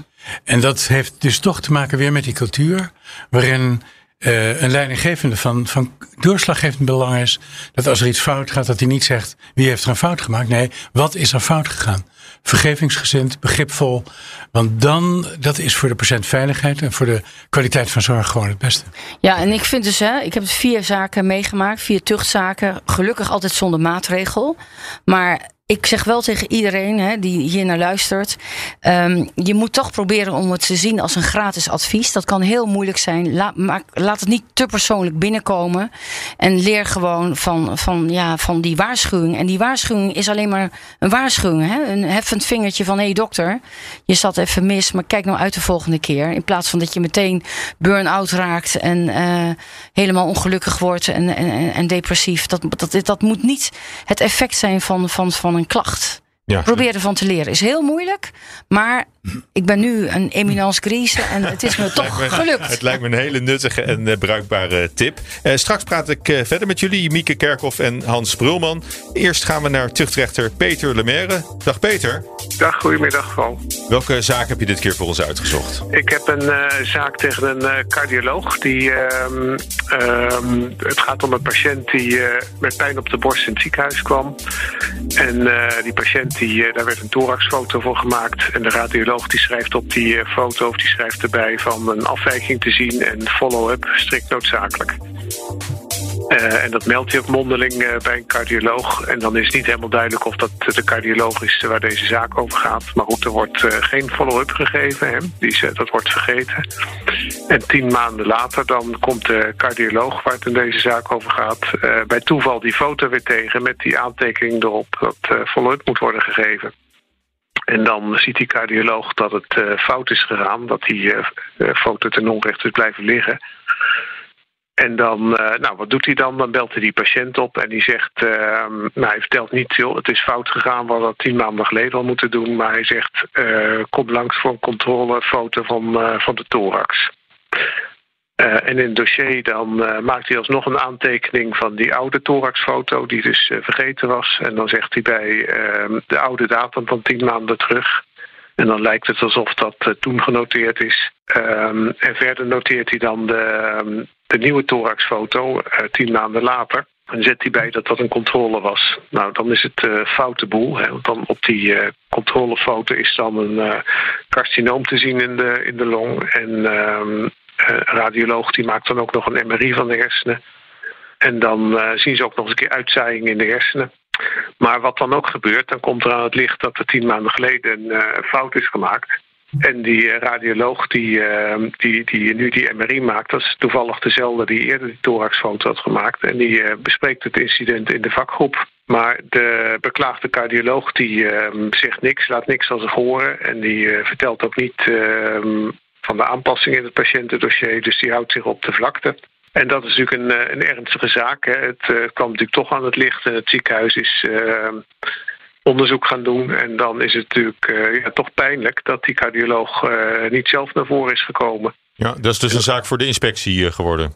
En dat heeft dus toch te maken weer met die cultuur, waarin uh, een leidinggevende van, van doorslaggevend belang is dat als er iets fout gaat, dat hij niet zegt wie heeft er een fout gemaakt. Nee, wat is er fout gegaan? Vergevingsgezind, begripvol. Want dan, dat is voor de patiëntveiligheid en voor de kwaliteit van zorg gewoon het beste. Ja, en ik vind dus, hè, ik heb vier zaken meegemaakt, vier tuchtzaken. Gelukkig altijd zonder maatregel. Maar ik zeg wel tegen iedereen hè, die hier naar luistert. Um, je moet toch proberen om het te zien als een gratis advies. Dat kan heel moeilijk zijn. Laat, maar laat het niet te persoonlijk binnenkomen. En leer gewoon van, van, ja, van die waarschuwing. En die waarschuwing is alleen maar een waarschuwing. Hè? Een heffend vingertje van hé hey, dokter, je zat even mis, maar kijk nou uit de volgende keer. In plaats van dat je meteen burn-out raakt en uh, helemaal ongelukkig wordt en, en, en depressief. Dat, dat, dat moet niet het effect zijn van, van, van een klacht. Ja. Probeer ervan te leren. Is heel moeilijk, maar ik ben nu een eminence grise en het is me [laughs] toch gelukt. Het lijkt me een hele nuttige en uh, bruikbare tip. Uh, straks praat ik uh, verder met jullie, Mieke Kerkhoff en Hans Brulman. Eerst gaan we naar tuchtrechter Peter Lemaire. Dag Peter. Dag, goedemiddag Paul. Welke zaak heb je dit keer voor ons uitgezocht? Ik heb een zaak tegen een cardioloog. Die, ehm, ehm, het gaat om een patiënt die met pijn op de borst in het ziekenhuis kwam. En die patiënt, die, daar werd een thoraxfoto voor gemaakt. En de radioloog die schrijft op die eh, foto of die schrijft erbij van een afwijking te zien en follow-up strikt noodzakelijk. Uh, en dat meldt hij ook mondeling uh, bij een cardioloog. En dan is het niet helemaal duidelijk of dat de cardioloog is waar deze zaak over gaat. Maar goed, er wordt uh, geen follow-up gegeven. Hè. Die, dat wordt vergeten. En tien maanden later dan komt de cardioloog waar het in deze zaak over gaat... bij toeval die foto weer tegen met die aantekening erop dat follow-up moet worden gegeven. En dan ziet die cardioloog dat het fout is gegaan, dat die foto ten onrechte is blijven liggen. En dan, uh, nou, wat doet hij dan? Dan belt hij die patiënt op en die zegt, nou, hij vertelt niet, joh, het is fout gegaan, we hadden dat tien maanden geleden al moeten doen. Maar hij zegt, kom langs voor een controlefoto van, van de thorax. En in het dossier dan maakt hij alsnog een aantekening van die oude thoraxfoto die dus vergeten was. En dan zegt hij bij ehm, de oude datum van tien maanden terug. En dan lijkt het alsof dat toen genoteerd is. Um, en verder noteert hij dan de, de nieuwe thoraxfoto tien maanden later. En zet hij bij dat dat een controle was. Nou, dan is het foute boel. Hè, want dan op die controlefoto is dan een carcinoom te zien in de, in de long. En een radioloog die maakt dan ook nog een MRI van de hersenen. En dan uh, zien ze ook nog eens een keer uitzaaiing in de hersenen. Maar wat dan ook gebeurt, dan komt er aan het licht dat er tien maanden geleden een uh, fout is gemaakt. En die uh, radioloog die, die, die nu die MRI maakt, dat is toevallig dezelfde die eerder die thoraxfoto had gemaakt. En die bespreekt het incident in de vakgroep. Maar de beklaagde cardioloog die zegt niks, laat niks als zich horen. En die vertelt ook niet van de aanpassing in het patiëntendossier. Dus die houdt zich op de vlakte. En dat is natuurlijk een, eh, een ernstige zaak. Hè. Het kwam natuurlijk toch aan het licht. En het ziekenhuis is uh, onderzoek gaan doen. En dan is het natuurlijk uh, ja, toch pijnlijk dat die cardioloog niet zelf naar voren is gekomen. Ja, dat is dus een zaak voor de inspectie geworden.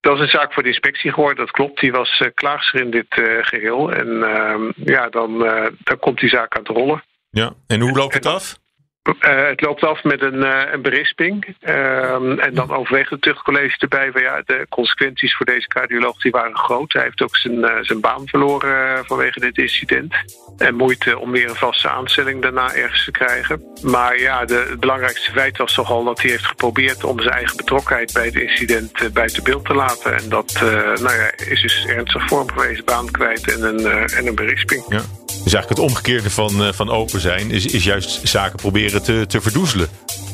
Dat is een zaak voor de inspectie geworden, dat klopt. Die was klaagster in dit geheel. En ehm, ja, dan, dan komt die zaak aan het rollen. Ja, en hoe loopt het af? Uh, het loopt af met een, uh, een berisping. Uh, en dan overweegt het tuchtcollege erbij van ja, de consequenties voor deze cardioloog die waren groot. Hij heeft ook zijn, eh, zijn baan verloren vanwege dit incident. En moeite om weer een vaste aanstelling daarna ergens te krijgen. Maar ja, de, het belangrijkste feit was toch al dat hij heeft geprobeerd om zijn eigen betrokkenheid bij het incident buiten beeld te laten. En dat nou ja, is dus ernstig vorm geweest, baan kwijt en een, en een berisping. Ja. Dus eigenlijk het omgekeerde van, van open zijn is, is juist zaken proberen te, te verdoezelen.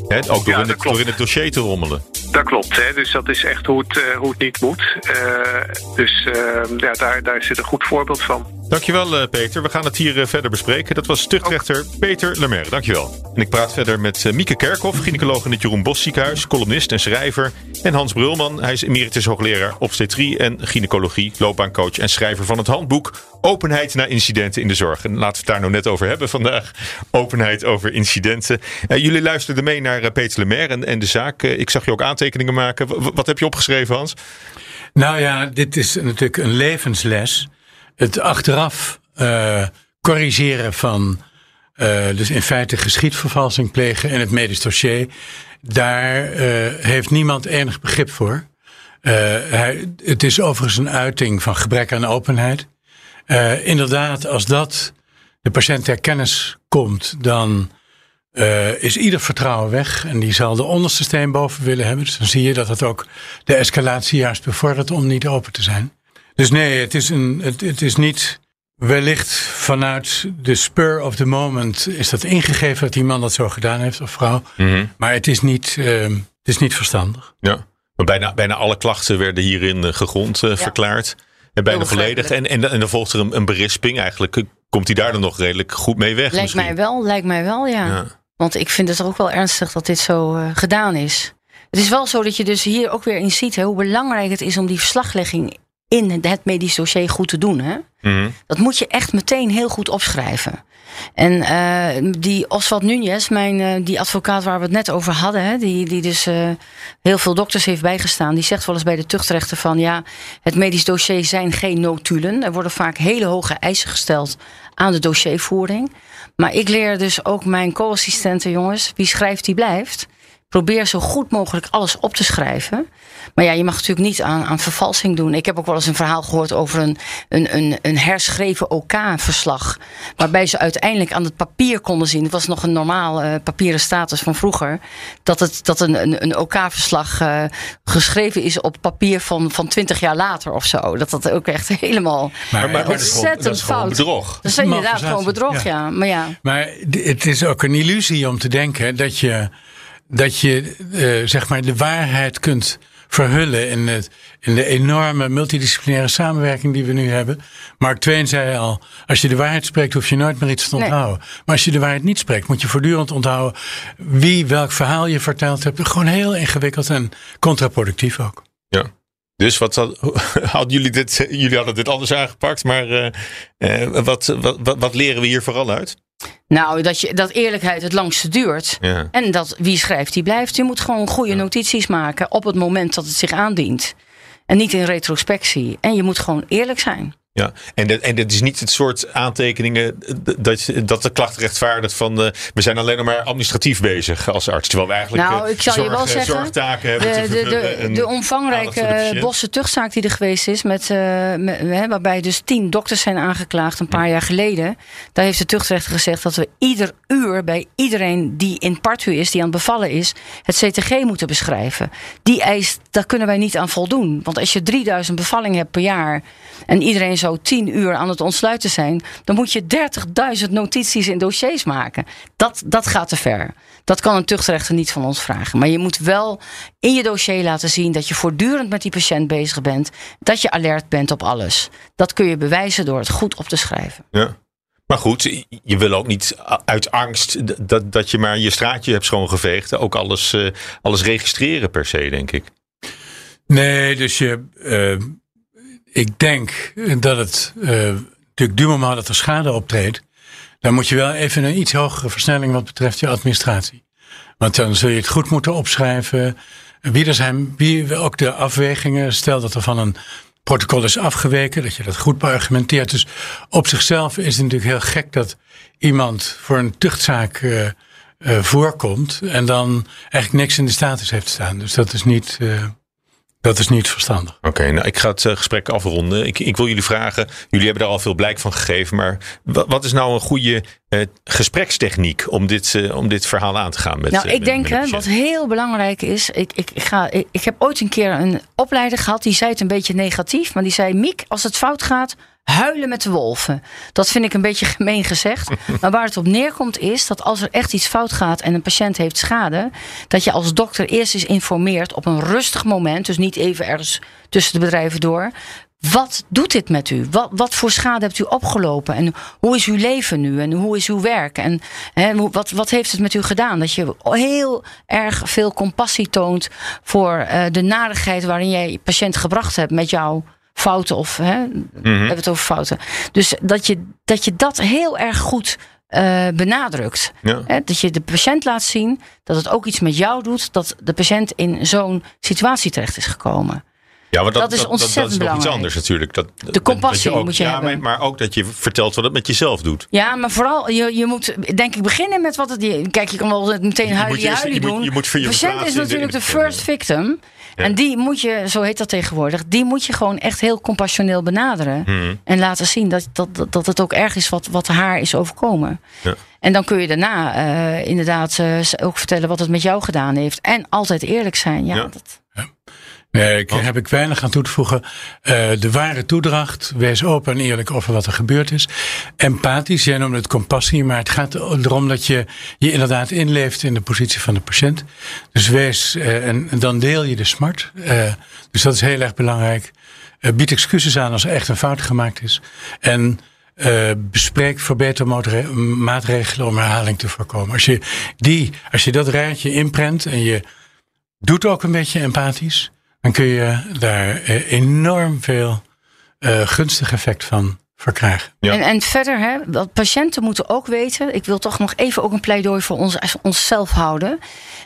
He, ook door, ja, in het, door, in het, dossier te rommelen. Dat klopt, hè? dus dat is echt hoe het, uh, hoe het niet moet. Uh, dus uh, ja, daar, daar zit een goed voorbeeld van. Dankjewel Peter, we gaan het hier verder bespreken. Dat was tuchtrechter Peter Lemaire, dankjewel. En ik praat verder met uh, Mieke Kerkhoff, gynaecoloog in het Jeroen Bos ziekenhuis, columnist en schrijver. En Hans Brulman, hij is emeritus hoogleraar obstetrie en gynaecologie, loopbaancoach en schrijver van het handboek Openheid na incidenten in de zorg. En laten we het daar nou net over hebben vandaag. [laughs] Openheid over incidenten. Jullie luisterden mee naar Peter Lemaire en, en de zaak. ik zag je ook aantekeningen maken. Wat heb je opgeschreven, Hans? Nou ja, dit is natuurlijk een levensles. Het achteraf corrigeren van uh, dus in feite geschiedvervalsing plegen in het medisch dossier. Daar uh, heeft niemand enig begrip voor. Hij, het is overigens een uiting van gebrek aan openheid. inderdaad, als dat de patiënt ter kennis komt, dan is ieder vertrouwen weg. En die zal de onderste steen boven willen hebben. Dus dan zie je dat het ook de escalatie juist bevordert om niet open te zijn. Dus nee, het is, een, het, het is niet Wellicht vanuit de spur of the moment is dat ingegeven dat die man dat zo gedaan heeft of vrouw. Mhm. Maar het is, niet, uh, het is niet verstandig. Ja, maar bijna, bijna alle klachten werden hierin uh, gegrond uh, verklaard. En bijna volledig. En, en, en dan volgt er een, een berisping. Eigenlijk eh, komt hij daar dan nog redelijk goed mee weg. Lijkt mij wel, lijkt mij wel, ja. ja. Want ik vind het ook wel ernstig dat dit zo uh, gedaan is. Het is wel zo dat je dus hier ook weer in ziet hè, hoe belangrijk het is om die verslaglegging in het medisch dossier goed te doen. Hè? Mhm. Dat moet je echt meteen heel goed opschrijven. En uh, die Oswald Nunez, mijn, uh, die advocaat waar we het net over hadden, hè, die, die dus uh, heel veel dokters heeft bijgestaan, die zegt wel eens bij de tuchtrechter van ja, het medisch dossier zijn geen notulen. Er worden vaak hele hoge eisen gesteld aan de dossiervoering. Maar ik leer dus ook mijn co-assistenten, jongens, wie schrijft, die blijft. Probeer zo goed mogelijk alles op te schrijven. Maar ja, je mag natuurlijk niet aan, aan vervalsing doen. Ik heb ook wel eens een verhaal gehoord over een, een, een, een herschreven OK-verslag. waarbij ze uiteindelijk aan het papier konden zien. Het was nog een normaal uh, papieren status van vroeger. Dat, het, dat een, een, een OK-verslag uh, geschreven is op papier van, van 20 jaar later of zo. Dat dat ook echt [laughs] helemaal maar, maar, ontzettend dat is gewoon, dat is gewoon bedrog. Dat is inderdaad gewoon bedrog, ja. ja. Maar, ja. maar het is ook een illusie om te denken dat je dat je uh, zeg maar de waarheid kunt verhullen in, het, in de enorme multidisciplinaire samenwerking die we nu hebben. Mark Twain zei al, als je de waarheid spreekt hoef je nooit meer iets te onthouden. Maar als je de waarheid niet spreekt moet je voortdurend onthouden wie welk verhaal je verteld hebt. Gewoon heel ingewikkeld en contraproductief ook. Ja. Dus wat [laughs] hadden jullie dit? Jullie hadden dit anders aangepakt, maar uh, uh, wat, wat, wat, leren we hier vooral uit? Nou, dat, je, dat eerlijkheid het langste duurt. Ja. En dat wie schrijft, die blijft. Je moet gewoon goede notities maken op het moment dat het zich aandient. En niet in retrospectie. En je moet gewoon eerlijk zijn. Ja, en, dat, en dit is niet het soort aantekeningen dat, dat de klacht rechtvaardigt van uh, we zijn alleen nog maar administratief bezig als arts. Terwijl we eigenlijk nou, ik zal zorg, je wel zeggen, zorgtaken hebben. De, de, de, de omvangrijke bosse tuchtzaak die er geweest is, met, uh, waarbij dus tien dokters zijn aangeklaagd een paar jaar geleden. Daar heeft de tuchtrechter gezegd dat we ieder uur bij iedereen die in partu is, die aan het bevallen is, het CTG moeten beschrijven. Die eis, daar kunnen wij niet aan voldoen. Want als je 3000 bevallingen hebt per jaar en iedereen zo tien uur aan het ontsluiten zijn, dan moet je 30.000 notities in dossiers maken. Dat, dat gaat te ver. Dat kan een tuchtrechter niet van ons vragen. Maar je moet wel in je dossier laten zien dat je voortdurend met die patiënt bezig bent. Dat je alert bent op alles. Dat kun je bewijzen door het goed op te schrijven. Ja. Maar goed, je wil ook niet uit angst dat, dat je maar je straatje hebt schoongeveegd. Ook alles, uh, alles registreren per se, denk ik. Nee, dus je, uh, ik denk dat het uh, natuurlijk du moment dat er schade optreedt, dan moet je wel even een iets hogere versnelling wat betreft je administratie. Want dan zul je het goed moeten opschrijven. Wie er zijn, wie ook de afwegingen, stel dat er van een protocol is afgeweken, dat je dat goed beargumenteert. Dus op zichzelf is het natuurlijk heel gek dat iemand voor een tuchtzaak uh, voorkomt en dan eigenlijk niks in de status heeft staan. Dus dat is niet. Uh, dat is niet verstandig. Oké, nou ik ga het uh, gesprek afronden. Ik, ik, wil jullie vragen, jullie hebben daar al veel blijk van gegeven, maar wat, is nou een goede uh, gesprekstechniek om dit, uh, om dit verhaal aan te gaan? Met, nou, ik denk hè, wat heel belangrijk is, ik, ik, ik, ga, ik, ik heb ooit een keer een opleider gehad, die zei het een beetje negatief, maar die zei, Miek, als het fout gaat, huilen met de wolven. Dat vind ik een beetje [laughs] gemeen gezegd. Maar waar het op neerkomt is dat als er echt iets fout gaat en een patiënt heeft schade, dat je als dokter eerst eens informeert op een rustig moment, dus niet even ergens tussen de bedrijven door. wat doet dit met u? Wat, wat voor schade hebt u opgelopen? En hoe is uw leven nu? En hoe is uw werk? En hè, wat, wat heeft het met u gedaan? Dat je heel erg veel compassie toont voor uh, de narigheid waarin jij patiënt gebracht hebt met jouw fouten of hè, mm -hmm. we hebben het over fouten. Dus dat je dat, je dat heel erg goed uh, benadrukt. Ja. dat je de patiënt laat zien dat het ook iets met jou doet, dat de patiënt in zo'n situatie terecht is gekomen. Ja, maar dat, dat is ontzettend dat, dat is nog iets anders natuurlijk. Dat, de compassie je ook, moet je ja, hebben. Maar ook dat je vertelt wat het met jezelf doet. Ja, maar vooral, je, je moet denk ik beginnen met wat het... Kijk, je kan wel meteen huilie huilie doen. Moet, je moet voor je patiënt is natuurlijk de, de first victim. Ja. En die moet je, zo heet dat tegenwoordig, die moet je gewoon echt heel compassioneel benaderen. Hmm. En laten zien dat, dat, dat het ook erg is wat, wat haar is overkomen. Ja. En dan kun je daarna uh, inderdaad uh, ook vertellen wat het met jou gedaan heeft. En altijd eerlijk zijn. Ja, Ja. Dat, Nee, ik, heb ik weinig aan toe te voegen. Uh, de ware toedracht, wees open en eerlijk over wat er gebeurd is. Empathisch, jij noemde het compassie, maar het gaat erom dat je je inderdaad inleeft in de positie van de patiënt. Dus wees, uh, en, en, dan deel je de smart. Uh, dus dat is heel erg belangrijk. bied excuses aan als er echt een fout gemaakt is. En bespreek verbetermaatregelen om herhaling te voorkomen. Als je, die, als je dat rijtje inprent en je doet ook een beetje empathisch dan kun je daar enorm veel uh, gunstig effect van verkrijgen. Ja. En, en verder, hè, dat patiënten moeten ook weten, ik wil toch nog even ook een pleidooi voor ons, onszelf houden,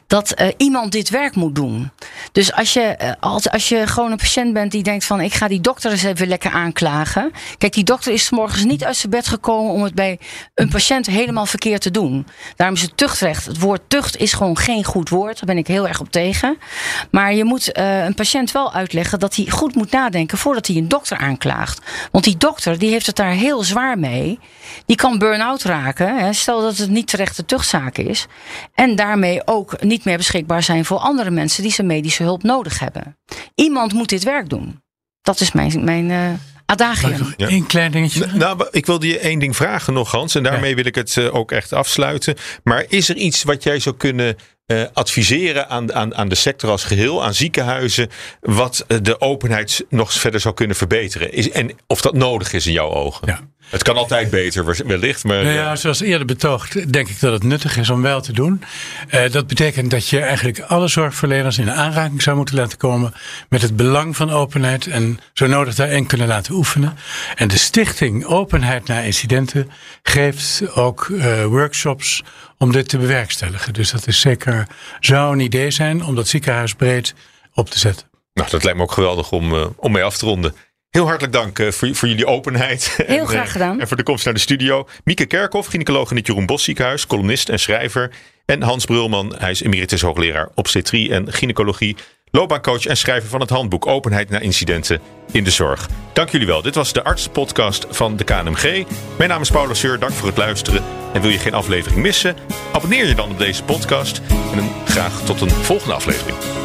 dat uh, iemand dit werk moet doen. Dus als je, uh, als, als je gewoon een patiënt bent die denkt van ik ga die dokter eens even lekker aanklagen. Kijk, die dokter is morgens niet uit zijn bed gekomen om het bij een patiënt helemaal verkeerd te doen. Daarom is het tuchtrecht. Het woord tucht is gewoon geen goed woord. Daar ben ik heel erg op tegen. Maar je moet uh, een patiënt wel uitleggen dat hij goed moet nadenken voordat hij een dokter aanklaagt. Want die dokter die heeft het daar heel zwaar mee. Die kan burn-out raken. Hè, stel dat het niet terecht de is. En daarmee ook niet meer beschikbaar zijn voor andere mensen die zijn medische hulp nodig hebben. Iemand moet dit werk doen. Dat is mijn, mijn uh, adagium. Ja. Eén klein dingetje. Nou, ik wilde je één ding vragen nog, Hans. En daarmee ja. wil ik het uh, ook echt afsluiten. Maar is er iets wat jij zou kunnen uh, adviseren aan, aan, aan de sector als geheel, aan ziekenhuizen, wat de openheid nog verder zou kunnen verbeteren? Is, en of dat nodig is in jouw ogen? Ja. Het kan altijd beter, wellicht. Maar, nou ja, zoals eerder betoogd, denk ik dat het nuttig is om wel te doen. Uh, dat betekent dat je eigenlijk alle zorgverleners in aanraking zou moeten laten komen met het belang van openheid en zo nodig daarin kunnen laten oefenen. En de stichting Openheid na Incidenten geeft ook uh, workshops om dit te bewerkstelligen. Dus dat is zeker, zou een idee zijn om dat ziekenhuisbreed op te zetten. Nou, dat lijkt me ook geweldig om, uh, om mee af te ronden. Heel hartelijk dank uh, voor, voor jullie openheid. Heel [laughs] en, graag gedaan. Uh, en voor de komst naar de studio. Mieke Kerkhoff, gynaecoloog in het Jeroen Bos ziekenhuis, columnist en schrijver. En Hans Brulman, hij is emeritus hoogleraar obstetrie en gynaecologie. Loopbaancoach en schrijver van het handboek Openheid na incidenten in de zorg. Dank jullie wel. Dit was de artsenpodcast van de KNMG. Mijn naam is Paula Seur. Dank voor het luisteren. En wil je geen aflevering missen? Abonneer je dan op deze podcast. En dan graag tot een volgende aflevering.